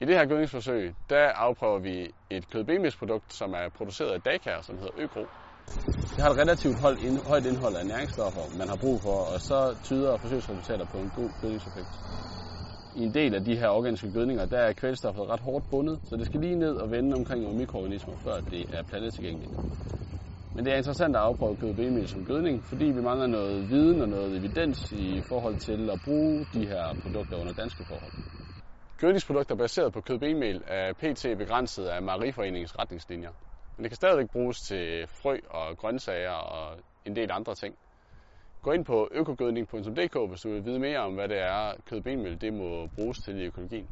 I det her gødningsforsøg, der afprøver vi et kødbenmælsprodukt, som er produceret af Daka, som hedder Økro. Det har et relativt højt, ind, højt indhold af næringsstoffer, man har brug for, og så tyder forsøgsresultater på en god gødningseffekt. I en del af de her organiske gødninger, der er kvælstoffet ret hårdt bundet, så det skal lige ned og vende omkring nogle mikroorganismer, før det er plantetilgængeligt. Men det er interessant at afprøve kødbenmel som gødning, fordi vi mangler noget viden og noget evidens i forhold til at bruge de her produkter under danske forhold. Gødningsprodukter baseret på kødbenmel er pt. begrænset af Mejeriforeningens retningslinjer. Men det kan stadigvæk bruges til frø og grøntsager og en del andre ting. Gå ind på økogødning.dk, hvis du vil vide mere om, hvad det er, kødbenmel det må bruges til i økologien.